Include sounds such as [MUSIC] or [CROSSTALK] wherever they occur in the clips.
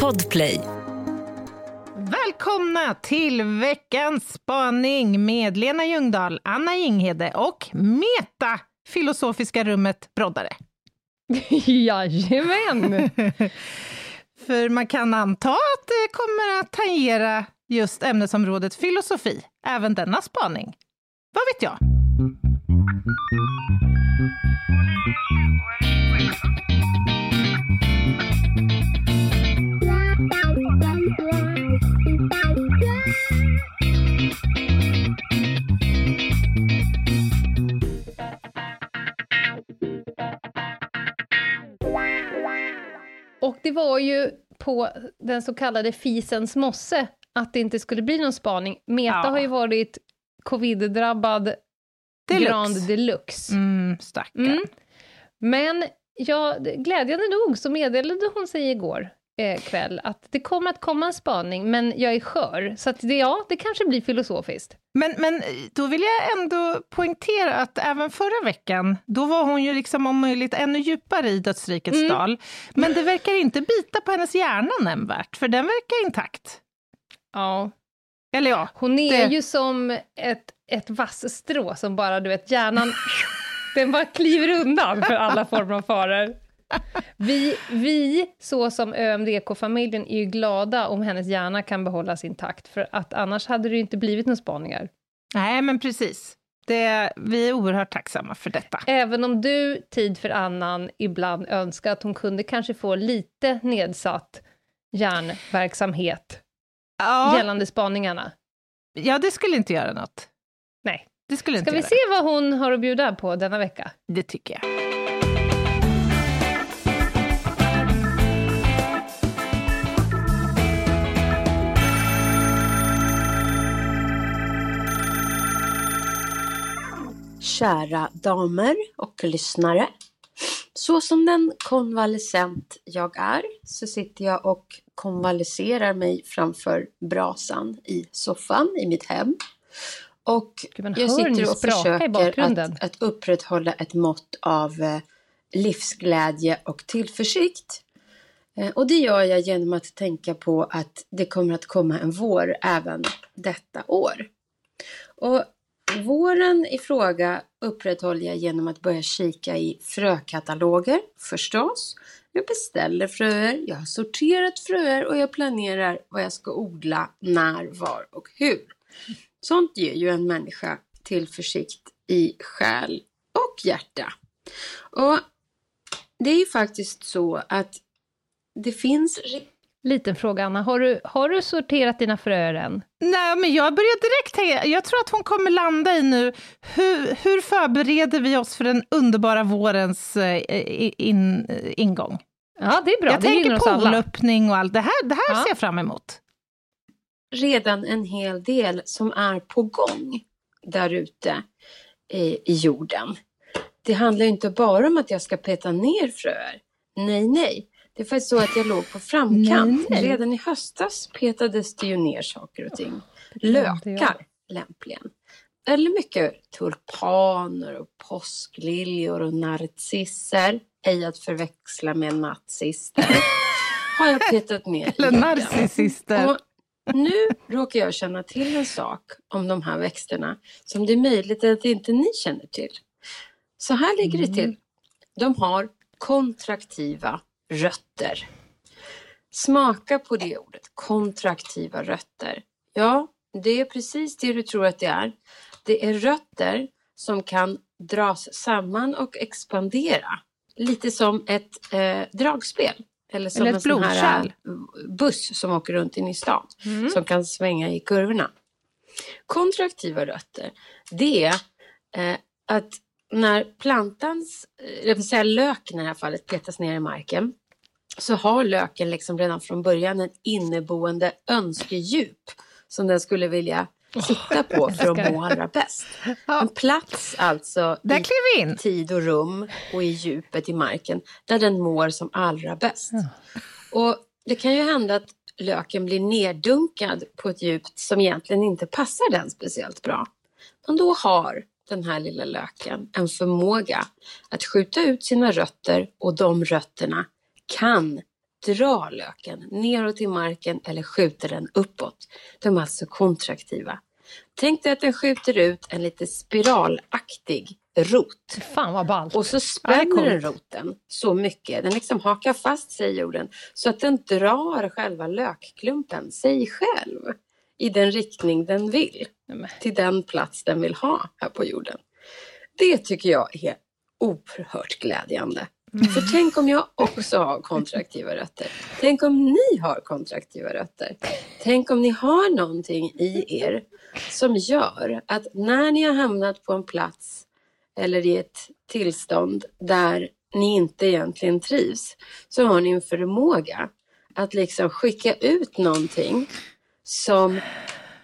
Podplay. Välkomna till veckans spaning med Lena Ljungdahl, Anna Jinghede och Meta, filosofiska rummet Broddare. [LAUGHS] Jajamän! [LAUGHS] För man kan anta att det kommer att tangera just ämnesområdet filosofi, även denna spaning. Vad vet jag? Var ju på den så kallade fisens mosse att det inte skulle bli någon spaning. Meta Ja. har ju varit covid-drabbad Deluxe. grand deluxe. Mm, stackarn. Mm. Men ja, glädjande nog så meddelade hon sig igår eh, kväll att det kommer att komma en spaning, men jag är skör. Så att det, ja, det kanske blir filosofiskt. Men, men då vill jag ändå poängtera att även förra veckan, då var hon ju liksom om möjligt ännu djupare i dödsrikets Mm. dal. Men det verkar inte bita på hennes hjärna nämnvärt, för den verkar intakt. Ja. Eller ja, Hon är Det- ju som ett, ett vassstrå som bara, du vet, hjärnan, den bara kliver undan för alla former av faror. Vi, vi, så som ÖMDK-familjen, är ju glada om hennes hjärna kan behållas intakt, för att annars hade det ju inte blivit några spaningar. nej men precis. Det, vi är oerhört tacksamma för detta. Även om du, tid för annan, ibland önskar att hon kunde kanske få lite nedsatt hjärnverksamhet Ja, gällande spaningarna. ja, det skulle inte göra något. Nej. Det skulle Ska inte vi göra. se vad hon har att bjuda på denna vecka? Det tycker jag. Kära damer och lyssnare. Så som den konvalescent jag är så sitter jag och konvalescerar mig framför brasan i soffan i mitt hem. Och Gud, jag sitter och försöker att, att upprätthålla ett mått av eh, livsglädje och tillförsikt. Eh, Och det gör jag genom att tänka på att det kommer att komma en vår även detta år. Och våren i fråga upprätthåller jag genom att börja kika i frökataloger förstås. Jag beställer fröer, jag har sorterat fröer och jag planerar vad jag ska odla, när, var och hur. Sånt ger ju en människa tillförsikt i själ och hjärta. Och det är ju faktiskt så att det finns Liten fråga, Anna. Har du, har du sorterat dina fröer än? Nej, men jag börjar direkt tänka, jag tror att hon kommer landa i nu, hur, hur förbereder vi oss för den underbara vårens eh, i- in, eh, ingång? Ja, det är bra. jag det tänker poolöppning och allt det här, det här Ja. ser jag fram emot. redan en hel del som är på gång där ute i, i jorden. Det handlar ju inte bara om att jag ska peta ner fröer. Nej, nej. Det är faktiskt så att jag låg på framkant. Nej. Redan i höstas petades det ju ner saker och ting. jag. Lökar lämpligen. Eller mycket tulpaner och påskliljor och narcisser. Ej att förväxla med nazister. [LAUGHS] Har jag petat ner Eller narcissister. Och nu råkar jag känna till en sak om de här växterna som det är möjligt att inte ni känner till. Så här ligger det till. De har kontraktiva rötter. Smaka på det ordet, kontraktiva rötter. Ja, det är precis det du tror att det är. Det är rötter som kan dras samman och expandera. Lite som ett eh, dragspel. Eller som Eller ett en sån här blodkärl. eh, buss som åker runt inne i stan. Mm. Som kan svänga i kurvorna. Kontraktiva rötter, det är eh, att när plantans, eh, jag vill säga löken i det här fallet, petas ner i marken så har löken liksom redan från början en inneboende önskedjup som den skulle vilja sitta på för att må allra bäst. En plats alltså Där i in. tid och rum och i djupet i marken där den mår som allra bäst. Och det kan ju hända att löken blir neddunkad på ett djup som egentligen inte passar den speciellt bra. Men då har den här lilla löken en förmåga att skjuta ut sina rötter och de rötterna kan drar löken neråt i marken eller skjuter den uppåt. De är alltså kontraktiva. Tänk dig att den skjuter ut en lite spiralaktig rot. Fan vad ballt. Och så spänner den roten så mycket, den liksom hakar fast sig i jorden så att den drar själva lökklumpen, sig själv, i den riktning den vill, till den plats den vill ha här på jorden. Det tycker jag är oerhört glädjande. För tänk om jag också har kontraktiva rötter. Tänk om ni har kontraktiva rötter. Tänk om ni har någonting i er som gör att när ni har hamnat på en plats eller i ett tillstånd där ni inte egentligen trivs så har ni en förmåga att liksom skicka ut någonting som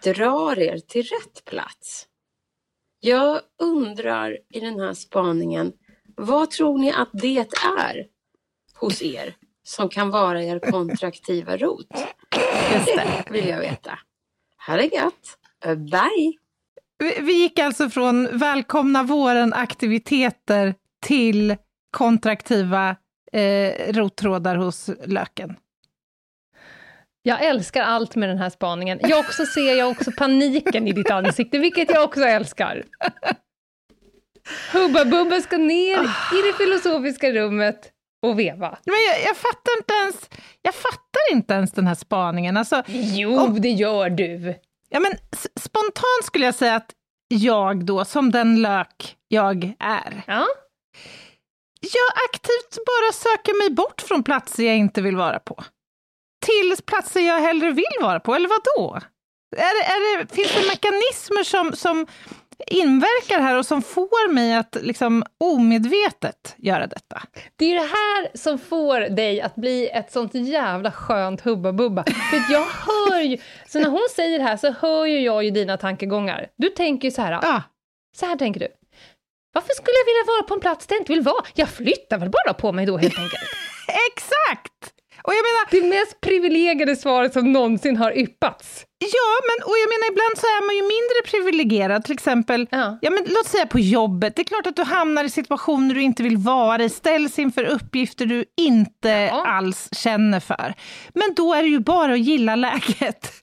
drar er till rätt plats. Jag undrar i den här spaningen, vad tror ni att det är hos er som kan vara er kontraktiva rot? Just det. Vill jag veta. Ha det gött! Bye! Vi, vi gick alltså från välkomna våren-aktiviteter till kontraktiva eh, rottrådar hos löken. Jag älskar allt med den här spaningen. Jag också ser jag också paniken i ditt ansikte, vilket jag också älskar. Hubba Bubba ska ner i det filosofiska rummet och veva. Men jag, jag, fattar inte ens, jag fattar inte ens den här spaningen. Alltså, Jo, det gör du. ja, men, spontant skulle jag säga att jag då, som den lök jag är, Ja. jag aktivt bara söker mig bort från platser jag inte vill vara på. Till platser jag hellre vill vara på, eller vad då? Är, det- är det, finns det mekanismer som, som inverkar här och som får mig att liksom omedvetet göra detta? Det är det här som får dig att bli ett sånt jävla skönt Hubba Bubba. För jag hör ju, så när hon säger det här så hör ju jag ju dina tankegångar. Du tänker ju så här, Ja, så här tänker du. Varför skulle jag vilja vara på en plats där jag inte vill vara? Jag flyttar väl bara på mig då helt enkelt. [LAUGHS] exakt! Och jag menar, Det mest privilegierade svaret som någonsin har yppats. Ja, men, och jag menar ibland så är man ju mindre privilegierad, till exempel, Ja. ja. men låt säga på jobbet. Det är klart att du hamnar i situationer du inte vill vara i, ställs inför uppgifter du inte Ja. alls känner för. Men då är det ju bara att gilla läget. [LAUGHS]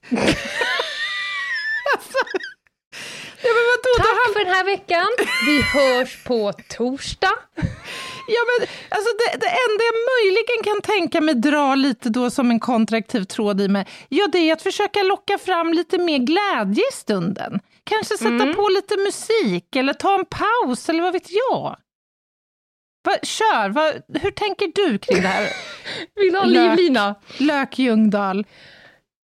alltså, ja, vadå, då Tack för den här veckan. Vi hörs på torsdag. Ja, men alltså det, det enda jag möjligen kan tänka mig dra lite då som en kontraktiv tråd i mig, ja det är att försöka locka fram lite mer glädje i stunden. Kanske sätta på lite musik eller ta en paus eller vad vet jag. Va, kör, va, hur tänker du kring det här? [LAUGHS] Vill ha livlina? Lök Ljungdahl.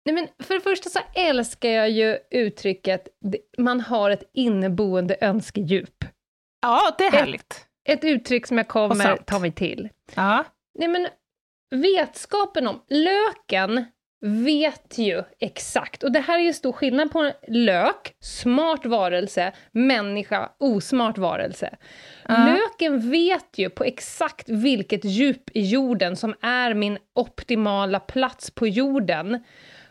Nej, men för det första så älskar jag ju uttrycket man har ett inneboende önskedjup. Ja, det är härligt. Ett uttryck som jag kommer ta mig till. Ja. Nej, men vetskapen om... Löken vet ju exakt, och det här är ju stor skillnad på en lök, smart varelse, människa, osmart varelse. Ja. Löken vet ju på exakt vilket djup i jorden som är min optimala plats på jorden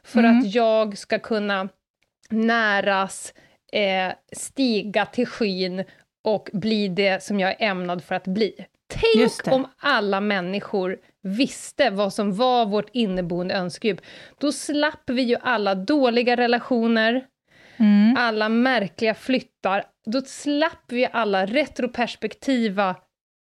för Mm. att jag ska kunna näras, eh, stiga till skyn och bli det som jag är ämnad för att bli. Tänk om alla människor visste vad som var vårt inneboende önskedjup. Då slapp vi ju alla dåliga relationer, Mm. alla märkliga flyttar. Då slapp vi alla retroperspektiva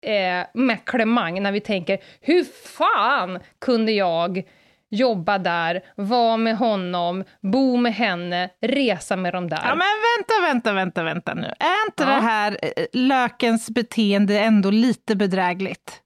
eh, mäklemang när vi tänker hur fan kunde jag jobba där, vara med honom, bo med henne, resa med dem där. Ja, men vänta, vänta, vänta, vänta nu. Är inte Ja. det här eh, lökens beteende ändå lite bedrägligt?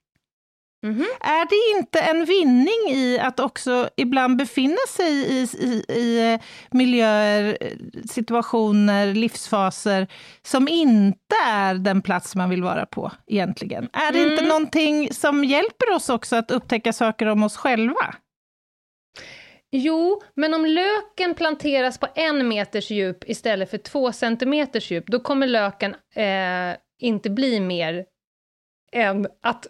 Mhm. Är det inte en vinning i att också ibland befinna sig i, i, i eh, miljöer, eh, situationer, livsfaser som inte är den plats man vill vara på egentligen? Är det inte Mm. någonting som hjälper oss också att upptäcka saker om oss själva? Jo, men om löken planteras på en meters djup istället för två centimeters djup, då kommer löken eh, inte bli mer än att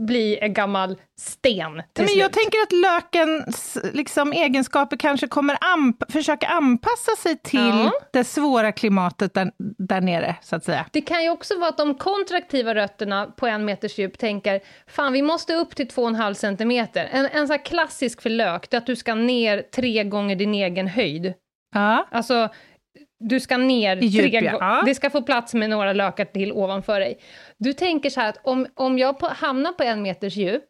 bli en gammal sten till Men slut. jag tänker att lökens liksom, egenskaper kanske kommer anp försöka anpassa sig till Ja. det svåra klimatet där, där nere, så att säga. Det kan ju också vara att de kontraktiva rötterna på en meters djup tänker fan vi måste upp till 2,5 centimeter. En, en sån klassisk för lök, det är att du ska ner tre gånger din egen höjd. Ja. Alltså, du ska ner I djup, tre ja. Det ska få plats med några lökar till ovanför dig. Du tänker så här att om, om jag på, hamnar på en meters djup,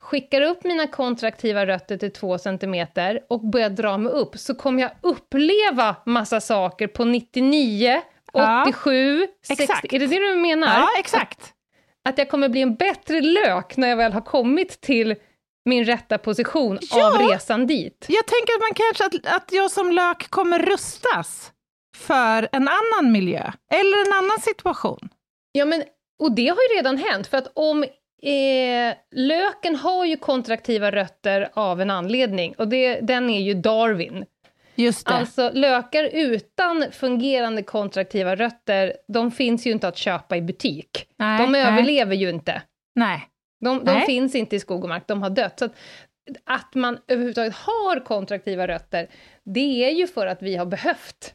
skickar upp mina kontraktiva rötter till två centimeter och börjar dra mig upp, så kommer jag uppleva massa saker på 99, Ja. 87, 60. Exakt. Är det det du menar? ja, exakt. Att jag kommer bli en bättre lök när jag väl har kommit till min rätta position Ja. av resan dit? Jag tänker att man kanske att, att jag som lök kommer rustas för en annan miljö, eller en annan situation. Ja, men, och det har ju redan hänt, för att om eh, löken har ju kontraktiva rötter av en anledning, och det, den är ju Darwin. Just det. Alltså lökar utan fungerande kontraktiva rötter, de finns ju inte att köpa i butik. nej, de nej, överlever ju inte. Nej. De, de Nej. finns inte i skog och mark, de har dött. Så att, att man överhuvudtaget har kontraktiva rötter, det är ju för att vi har behövt.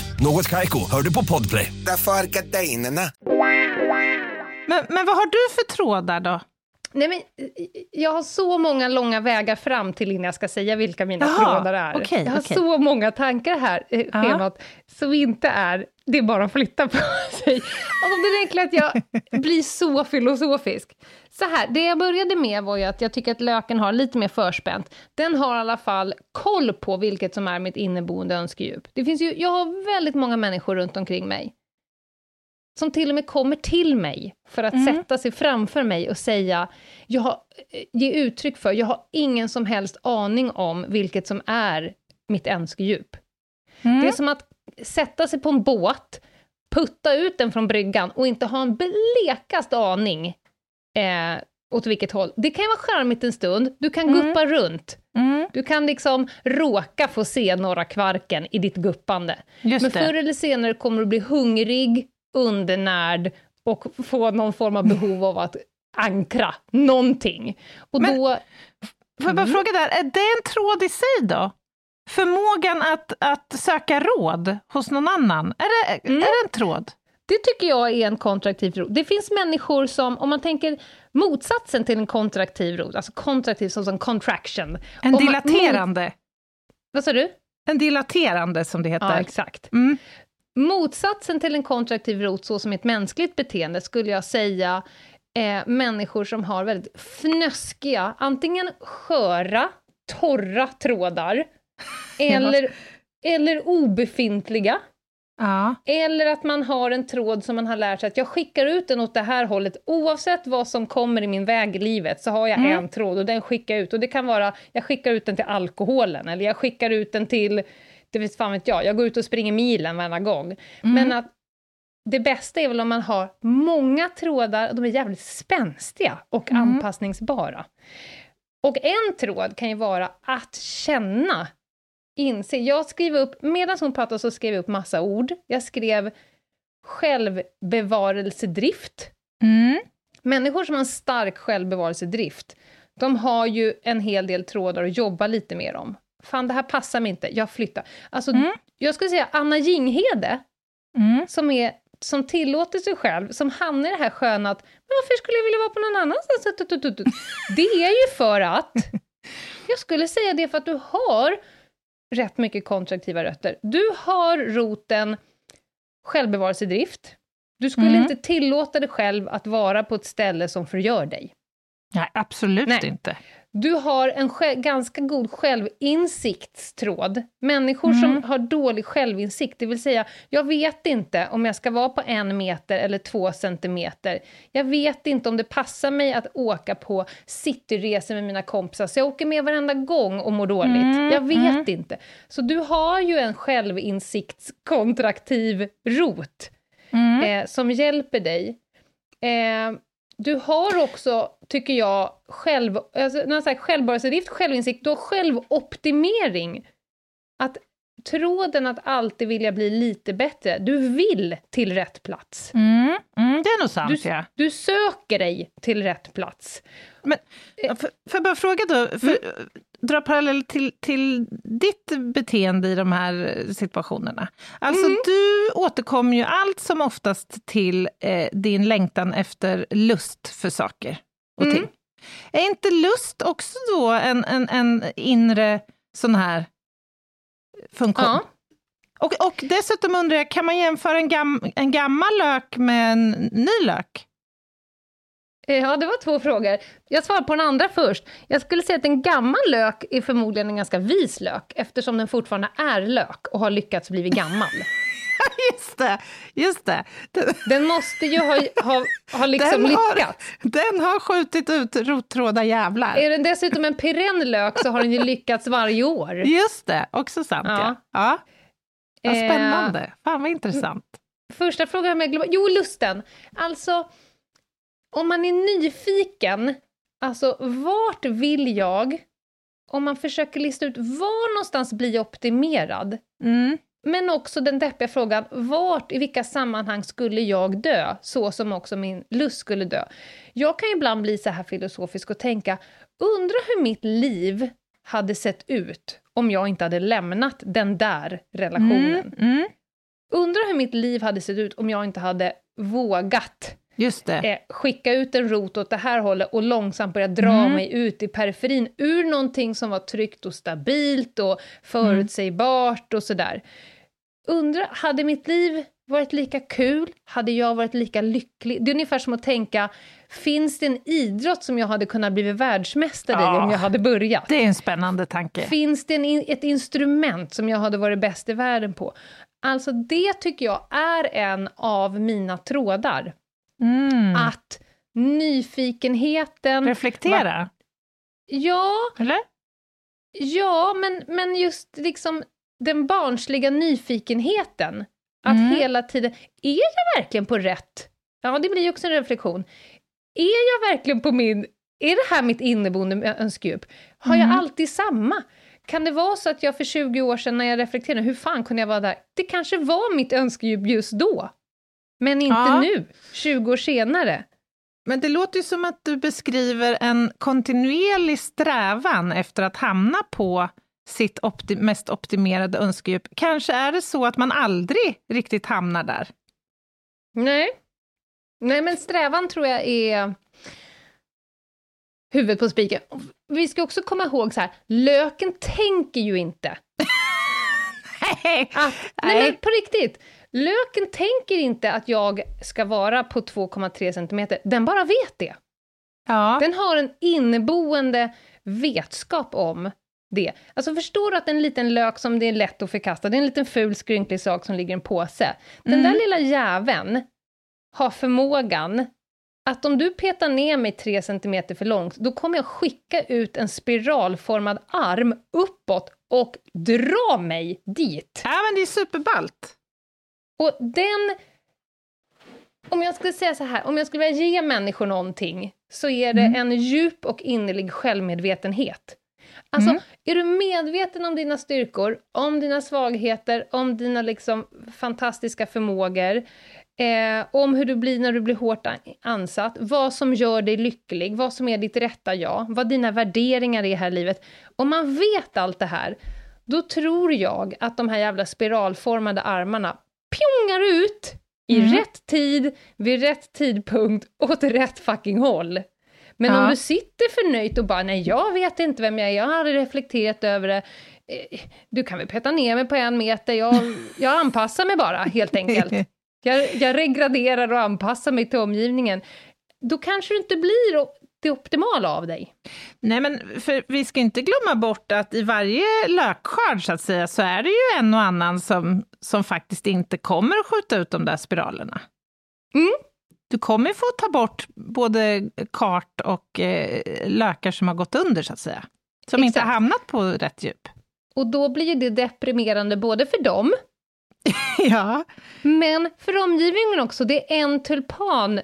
Något Kaiko, hör du på Podplay. Därför är gardinerna. Men, men vad har du för trådar då? Nej, men, eh, jag har så många långa vägar fram till innan jag ska säga vilka mina Jaha, trådar är. okej, jag har okej. så många tankar här, eh, schemat, som inte är, det är bara att flytta på [LAUGHS] sig. Det är enkelt att jag blir så filosofisk. Så här, det jag började med var ju att jag tycker att löken har lite mer förspänt. Den har i alla fall koll på vilket som är mitt inneboende önskedjup. Det finns ju, jag har väldigt många människor runt omkring mig som till och med kommer till mig för att Mm. sätta sig framför mig och säga, jag har, eh, ge uttryck för, jag har ingen som helst aning om vilket som är mitt önskedjup. Mm. Det är som att sätta sig på en båt, putta ut den från bryggan och inte ha en blekaste aning eh, åt vilket håll. Det kan ju vara charmigt en stund, du kan Mm. guppa runt, Mm, du kan liksom råka få se några kvarken i ditt guppande. just Men det. förr eller senare kommer du bli hungrig, undernärd och få någon form av behov av att ankra någonting. Och Men- då... Får jag bara Mm. fråga där, är det en tråd i sig då? Förmågan att, att söka råd hos någon annan, är det, Mm. är det en tråd? Det tycker jag är en kontraktiv rot. Det finns människor som, om man tänker motsatsen till en kontraktiv rot, alltså kontraktiv som, som contraction. En Om man- dilaterande, Vad sa du? en dilaterande som det Ja, heter. exakt. Mm. Motsatsen till en kontraktiv rot, så som ett mänskligt beteende, skulle jag säga eh, människor som har väldigt fnöskiga, antingen sköra, torra trådar, [LAUGHS] eller, eller obefintliga, Ja. eller att man har en tråd som man har lärt sig att jag skickar ut den åt det här hållet, oavsett vad som kommer i min väg i livet, så har jag Mm. en tråd och den skickar jag ut. Och det kan vara, jag skickar ut den till alkoholen, eller jag skickar ut den till, det vet fan vet jag, jag går ut och springer milen varenda gång. Mm. Men att det bästa är väl om man har många trådar, och de är jävligt spänstiga och Mm. anpassningsbara. Och en tråd kan ju vara att känna, inse. Jag skrev upp, medan hon pratade så skrev jag upp massa ord. Jag skrev självbevarelsedrift. Mm. Människor som har en stark självbevarelsedrift, de har ju en hel del trådar att jobba lite mer om. Fan, det här passar mig inte, jag flyttar. Alltså, Mm. jag skulle säga Anna Jinghede, Mm. som, är, som tillåter sig själv, som hamnar i det här sköna att men varför skulle jag vilja vara på någon annanstans? Det är ju för att, [LAUGHS] jag skulle säga det för att du har rätt mycket kontraktiva rötter. Du har roten självbevarelsedrift. Du skulle Mm. inte tillåta dig själv att vara på ett ställe som förgör dig. Nej, absolut Nej. inte. Du har en sj- ganska god självinsiktstråd. Människor som har dålig självinsikt, det vill säga, jag vet inte om jag ska vara på en meter eller två centimeter. Jag vet inte om det passar mig att åka på cityresor med mina kompisar, så jag åker med varenda gång och mår dåligt. jag vet inte. Så du har ju en självinsiktskontraktiv rot eh, som hjälper dig. Eh, du har också, tycker jag, själv, alltså, när jag säger självbevarelsedrift, självinsikt, du har självoptimering. Att tråden att alltid vilja bli lite bättre, du vill till rätt plats. Mm, mm, det är nog sant, Du, ja. du söker dig till rätt plats. Men, får jag bara fråga då, för, Mm. dra parallell till, till ditt beteende i de här situationerna. Alltså Mm. du återkommer ju allt som oftast till eh, din längtan efter lust för saker och Mm. ting. Är inte lust också då en, en, en inre sån här funktion? Ja. Och, och dessutom undrar jag, kan man jämföra en, gam, en gammal lök med en ny lök? Eh, Ja, det var två frågor. Jag svarar på den andra först. Jag skulle säga att en gammal lök är förmodligen en ganska vis lök, eftersom den fortfarande är lök och har lyckats bli gammal. [LAUGHS] [LAUGHS] Just det, just det. Den, Den måste ju ha, ha, ha liksom den, har, lyckats. den har skjutit ut rottråda jävlar. Är den dessutom en perenn lök så har den ju lyckats varje år. Just det, också sant ja. Ja. ja. ja Eh, spännande, fan vad intressant. Första frågan med global... Jo, lusten. Alltså, om man är nyfiken, alltså vart vill jag? Om man försöker lista ut var någonstans blir jag optimerad? Mm. Men också den deppiga frågan, vart, i vilka sammanhang skulle jag dö? Så som också min lust skulle dö. Jag kan ju ibland bli så här filosofisk och tänka, undra hur mitt liv hade sett ut om jag inte hade lämnat den där relationen. Mm. Mm. Undrar hur mitt liv hade sett ut om jag inte hade vågat Just det. eh, skicka ut en rot åt det här hållet och långsamt börja dra Mm. mig ut i periferin ur någonting som var tryggt och stabilt och förutsägbart och sådär. Undrar, hade mitt liv varit lika kul? Hade jag varit lika lycklig? Det är ungefär som att tänka, finns det en idrott som jag hade kunnat bli världsmästare i Ja. om jag hade börjat? Det är en spännande tanke. Finns det en, ett instrument som jag hade varit bäst i världen på? Alltså det tycker jag är en av mina trådar. Mm. Att nyfikenheten... Reflektera, Ja, eller? ja men, men just liksom den barnsliga nyfikenheten. Att Mm. hela tiden, är jag verkligen på rätt? Ja, det blir ju också en reflektion. Är jag verkligen på min... Är det här mitt inneboende önskedjup? Har Mm. jag alltid samma? Kan det vara så att jag för 20 år sedan när jag reflekterade, hur fan kunde jag vara där? Det kanske var mitt önskedjup just då. Men inte Ja. nu, 20 år senare. Men det låter ju som att du beskriver en kontinuerlig strävan efter att hamna på sitt opti mest optimerade önskedjup. Kanske är det så att man aldrig riktigt hamnar där? Nej. Nej, men strävan tror jag är huvudet på spiken. Vi ska också komma ihåg så här, löken tänker ju inte. [LAUGHS] Att, nej, Nej. men på riktigt. Löken tänker inte att jag ska vara på 2,3 centimeter. Den bara vet det. Ja. Den har en inneboende vetskap om det. Alltså förstår du att en liten lök som det är lätt att förkasta, det är en liten ful skrynklig sak som ligger i en påse. Den Mm. där lilla jäveln har förmågan att om du petar ner mig tre centimeter för långt, då kommer jag skicka ut en spiralformad arm uppåt och dra mig dit. ja, men det är superballt. Och den... Om jag skulle säga så här, om jag skulle vilja ge människor någonting, så är det en djup och innerlig självmedvetenhet. Alltså, Mm. är du medveten om dina styrkor, om dina svagheter, om dina liksom fantastiska förmågor, eh, om hur du blir när du blir hårt an- ansatt, vad som gör dig lycklig, vad som är ditt rätta jag, vad dina värderingar är här i livet. Om man vet allt det här, då tror jag att de här jävla spiralformade armarna pjongar ut i Mm. rätt tid, vid rätt tidpunkt, [LAUGHS] åt rätt fucking håll. Men Ja. om du sitter förnöjt och bara, nej jag vet inte vem jag är, jag har aldrig reflekterat över det, Eh, du kan väl peta ner mig på en meter, jag, [LAUGHS] jag anpassar mig bara helt enkelt. [LAUGHS] Jag, jag regraderar och anpassar mig till omgivningen. Då kanske du inte blir det optimala av dig. Nej, men för vi ska inte glömma bort att i varje lökskörd så att säga, så är det ju en och annan som, som faktiskt inte kommer att skjuta ut de där spiralerna. Mm. Du kommer få ta bort både kart och eh, lökar som har gått under, så att säga. Som inte Exakt. har hamnat på rätt djup. Och då blir ju det deprimerande både för dem, [LAUGHS] ja. men för omgivningen också. Det är en tulpan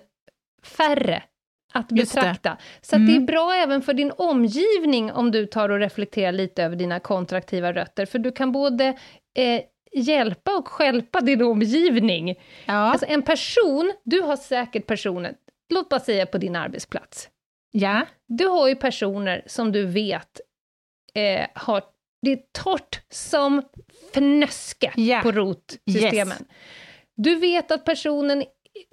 färre att betrakta. Så att det är bra även för din omgivning om du tar och reflekterar lite över dina kontraktiva rötter, för du kan både eh, hjälpa och stjälpa din omgivning. ja. Alltså en person, du har säkert personer, låt bara säga på din arbetsplats, ja. du har ju personer som du vet eh, har, det är torrt som fnöske Ja. på rotsystemen. Du vet att personen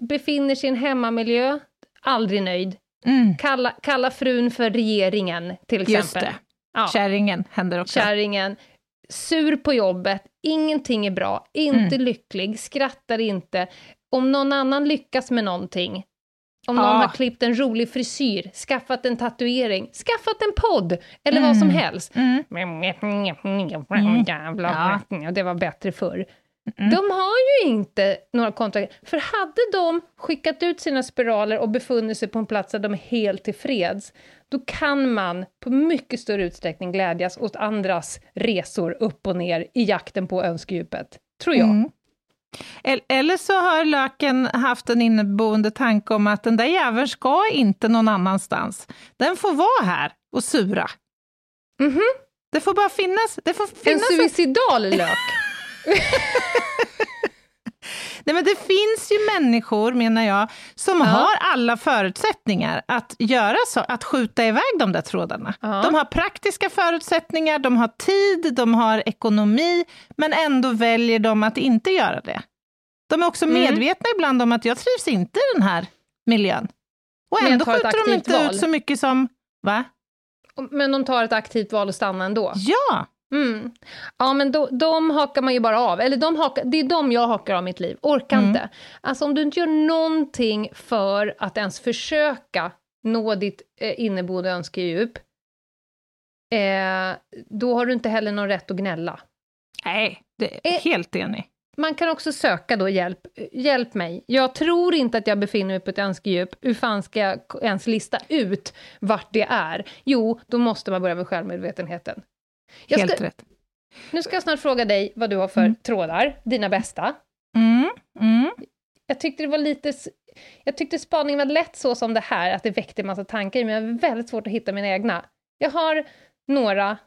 befinner sig i en hemmamiljö, aldrig nöjd. Mm. Kalla, kalla frun för regeringen, till exempel. Just det. Ja. Kärringen händer också. Kärringen, sur på jobbet, ingenting är bra, inte Mm. lycklig, skrattar inte. Om någon annan lyckas med någonting, om någon Ja. har klippt en rolig frisyr, skaffat en tatuering, skaffat en podd, eller vad som helst. Mm. Jävla, ja. Det var bättre förr. Mm. De har ju inte några kontrakt. För hade de skickat ut sina spiraler och befunnit sig på en plats där de är helt tillfreds, då kan man på mycket större utsträckning glädjas åt andras resor upp och ner i jakten på önskedjupet. Tror jag. Mm. El- Eller så har löken haft en inneboende tanke om att den där jäveln ska inte någon annanstans. Den får vara här och sura. Mhm. Det får bara finnas. Det får finnas en suicidal lök. [LAUGHS] Nej, men det finns ju människor, menar jag, som Ja. har alla förutsättningar att göra så, att skjuta iväg de där trådarna. Ja. De har praktiska förutsättningar, de har tid, de har ekonomi, men ändå väljer de att inte göra det. De är också Mm. medvetna ibland om att jag trivs inte i den här miljön. Och ändå skjuter de inte val. ut så mycket som... Va? Men de tar ett aktivt val att stanna ändå. Ja! Mm. Ja, men då, de hakar man ju bara av. Eller de hakar, det är de jag hakar av mitt liv. Orkar Mm. inte. Alltså om du inte gör någonting för att ens försöka nå ditt eh, inneboende önskedjup, eh, då har du inte heller någon rätt att gnälla. Nej, det är Eh. helt enig. Man kan också söka då hjälp. Hjälp mig. Jag tror inte att jag befinner mig på ett önskedjup. Hur fan ska jag ens lista ut vart det är? Jo, då måste man börja med självmedvetenheten. Jag Helt ska, rätt. nu ska jag snart fråga dig vad du har för Mm. trådar, dina bästa. Mm, mm. Jag tyckte det var lite... Jag tyckte spaningen var lätt så som det här, att det väckte en massa tankar men jag har väldigt svårt att hitta mina egna. Jag har några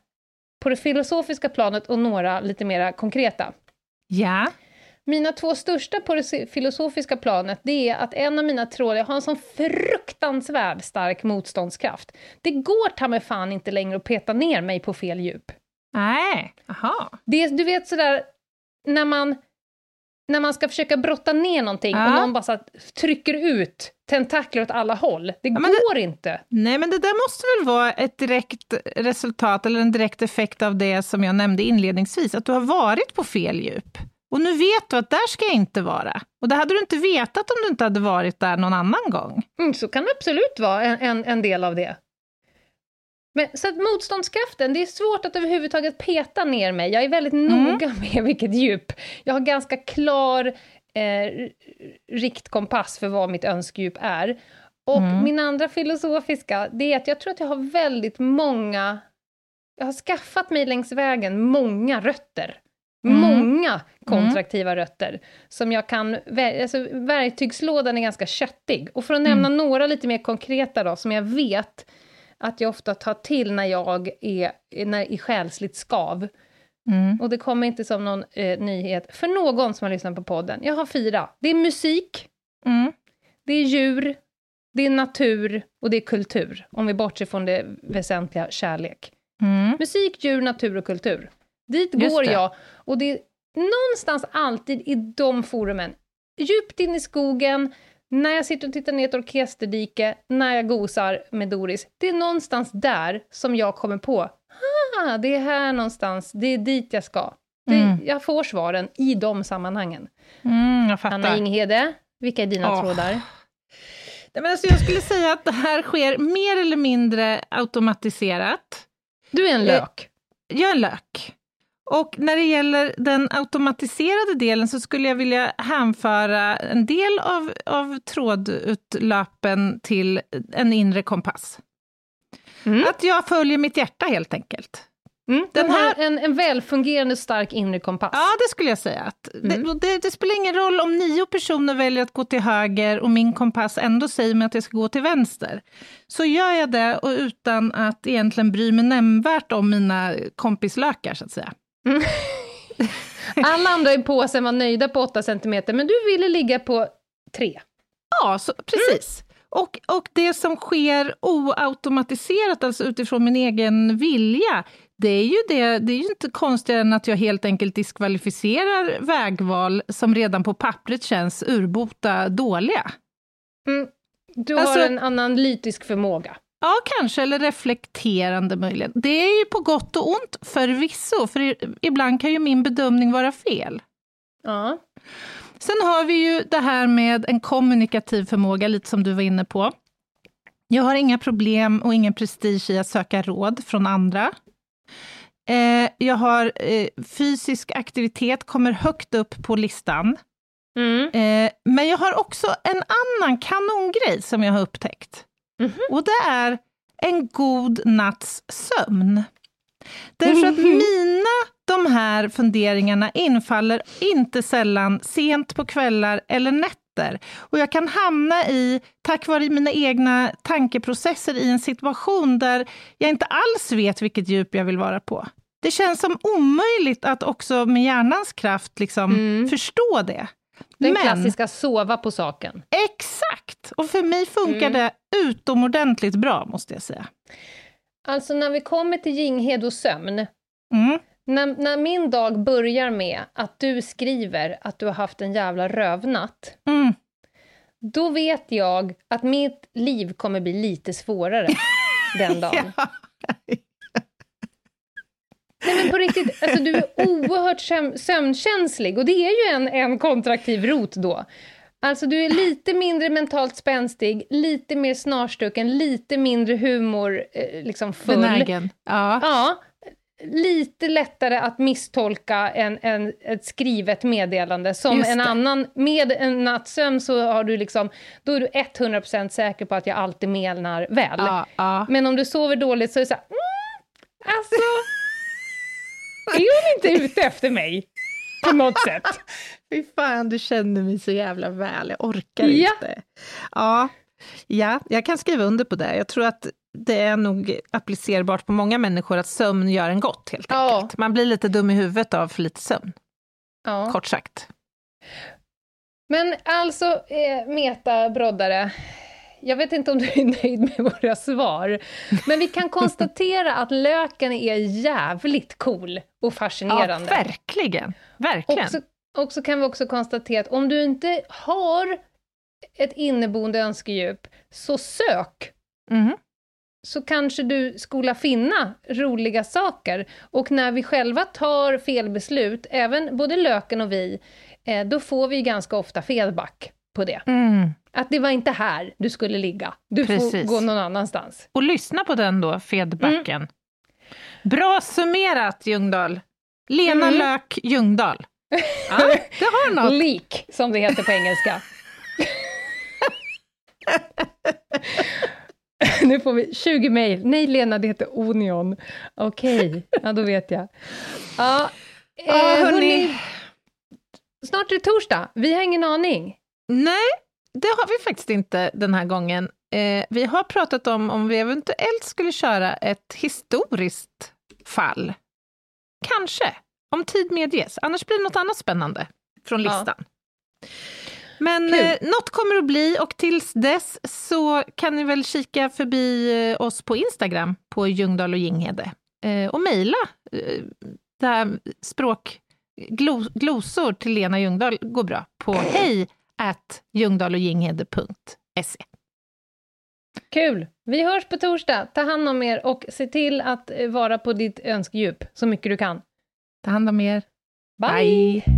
på det filosofiska planet och några lite mera konkreta. Ja. Mina två största på det filosofiska planet, det är att en av mina trådar, jag har en sån fruktansvärd stark motståndskraft. Det går ta mig fan inte längre att peta ner mig på fel djup. Nej, aha. Det är, du vet sådär, när man, när man ska försöka brotta ner någonting Ja. och någon bara så trycker ut tentakler åt alla håll. Det men går inte. Nej, men det där måste väl vara ett direkt resultat eller en direkt effekt av det som jag nämnde inledningsvis, att du har varit på fel djup. Och nu vet du att där ska jag inte vara. Och det hade du inte vetat om du inte hade varit där någon annan gång. Mm, så kan det absolut vara en, en, en del av det. Men, så att motståndskraften, det är svårt att överhuvudtaget peta ner mig. Jag är väldigt noga [LAUGHS] med vilket djup. Jag har ganska klar eh, riktkompass för vad mitt önskedjup är. Och min andra filosofiska, det är att jag tror att jag har väldigt många... Jag har skaffat mig längs vägen många rötter. Många kontraktiva rötter. Som jag kan... Alltså, verktygslådan är ganska köttig. Och för att nämna några lite mer konkreta då, som jag vet att jag ofta tar till när jag är när, i själsligt skav. Mm. Och det kommer inte som någon eh, nyhet för någon som har lyssnat på podden. Jag har fyra. Det är musik, Mm. det är djur, det är natur och det är kultur. Om vi bortser från det väsentliga kärlek. Mm. Musik, djur, natur och kultur. Dit Just går det. jag. Och det är någonstans alltid i de forumen, djupt in i skogen, när jag sitter och tittar ner i ett orkesterdike, när jag gosar med Doris. Det är någonstans där som jag kommer på, ah, det är här någonstans, det är dit jag ska. Det, Mm. Jag får svaren i de sammanhangen. Mm, jag Anna fattar. Inghede, vilka är dina Åh. trådar? Men alltså jag skulle säga att det här sker mer eller mindre automatiserat. Du är en lök. Jag är en lök. Och när det gäller den automatiserade delen så skulle jag vilja hänföra en del av, av trådutlöpen till en inre kompass. Mm. Att jag följer mitt hjärta helt enkelt. Mm. Den här- en, en välfungerande stark inre kompass. Ja, det skulle jag säga. Att Mm. det, det, det spelar ingen roll om nio personer väljer att gå till höger och min kompass ändå säger mig att jag ska gå till vänster. Så gör jag det och utan att egentligen bry mig nämnvärt om mina kompislökar, så att säga. [LAUGHS] Alla andra i påsen var nöjda på 8 cm, men du ville ligga på 3. Ja, så, precis. Och, och det som sker oautomatiserat, alltså utifrån min egen vilja, det är ju, det, det är ju inte konstigare än att jag helt enkelt diskvalificerar vägval som redan på pappret känns urbota dåliga. Mm. Du Alltså- har en analytisk förmåga. Ja, kanske, eller reflekterande möjligen. Det är ju på gott och ont förvisso, för ibland kan ju min bedömning vara fel. Ja. Sen har vi ju det här med en kommunikativ förmåga, lite som du var inne på. Jag har inga problem och ingen prestige i att söka råd från andra. Eh, jag har eh, fysisk aktivitet, kommer högt upp på listan. Mm. Eh, men jag har också en annan kanongrej som jag har upptäckt. Mhm. Och det är en god natts sömn. Därför att mina, de här funderingarna infaller inte sällan sent på kvällar eller nätter. Och jag kan hamna i, tack vare mina egna tankeprocesser, i en situation där jag inte alls vet vilket djup jag vill vara på. Det känns som omöjligt att också med hjärnans kraft liksom Mm. förstå det. Den Men- klassiska sova på saken. Exakt! Och för mig funkar Mm. det utomordentligt bra, måste jag säga. Alltså när vi kommer till Ginghede och sömn, Mm. när, när min dag börjar med att du skriver att du har haft en jävla rövnatt, Mm. då vet jag att mitt liv kommer bli lite svårare [LAUGHS] den dagen. Nej men på riktigt, alltså du är oerhört söm- sömnkänslig och det är ju en, en kontraktiv rot då. Alltså du är lite mindre mentalt spänstig, lite mer snarstucken, lite mindre humor, eh, liksom full. Benägen. Ja. Ja, lite lättare att misstolka en, en, ett skrivet meddelande. Som en annan, med en nattsömn så har du liksom, då är du 100% säker på att jag alltid menar väl. Ja, ja. Men om du sover dåligt så är det så här, mm, alltså, är hon inte ute efter mig? På något sätt. [LAUGHS] Fy fan, du känner mig så jävla väl. Jag orkar Ja. inte. Ja. ja, jag kan skriva under på det. Jag tror att det är nog applicerbart på många människor att sömn gör en gott, helt Ja. enkelt. Man blir lite dum i huvudet av för lite sömn, Ja. kort sagt. Men alltså, eh, Meta Broddare, jag vet inte om du är [LAUGHS] nöjd med våra svar, men vi kan konstatera att löken är jävligt cool och Ja, fascinerande. verkligen. Verkligen. och, så, och så kan vi också konstatera att om du inte har ett inneboende önskedjup, så sök! Mhm. så kanske du skola finna roliga saker. Och när vi själva tar fel beslut, även både löken och vi, eh, då får vi ganska ofta feedback på det. Mm. Att det var inte här du skulle ligga, du får Precis. gå någon annanstans. Och lyssna på den då, feedbacken. Mm. Bra summerat, Ljungdahl. Lena Mm. Lök Ljungdahl. [LAUGHS] Ja, det har något. Leak, som det heter på engelska. nu får vi 20 mejl. Nej, Lena, det heter Onion. Okej, ja då vet jag. Ja, eh, Ja, hörni. hörni, snart är det torsdag. Vi har ingen aning. Nej, det har vi faktiskt inte den här gången. Eh, vi har pratat om om vi eventuellt skulle köra ett historiskt fall. Kanske, om tid medges. Annars blir det något annat spännande från Ja. listan. Men Kul. eh, något kommer att bli och tills dess så kan ni väl kika förbi eh, oss på Instagram på Ljungdahl och Ginghede eh, och mejla eh, språk, glo, glosor till Lena Ljungdahl går bra på [CLEARS THROAT] hej at ljungdahloginghede.se. Kul! Vi hörs på torsdag. Ta hand om er och se till att eh, vara på ditt önskedjup så mycket du kan. Ta hand om er. Bye. Bye.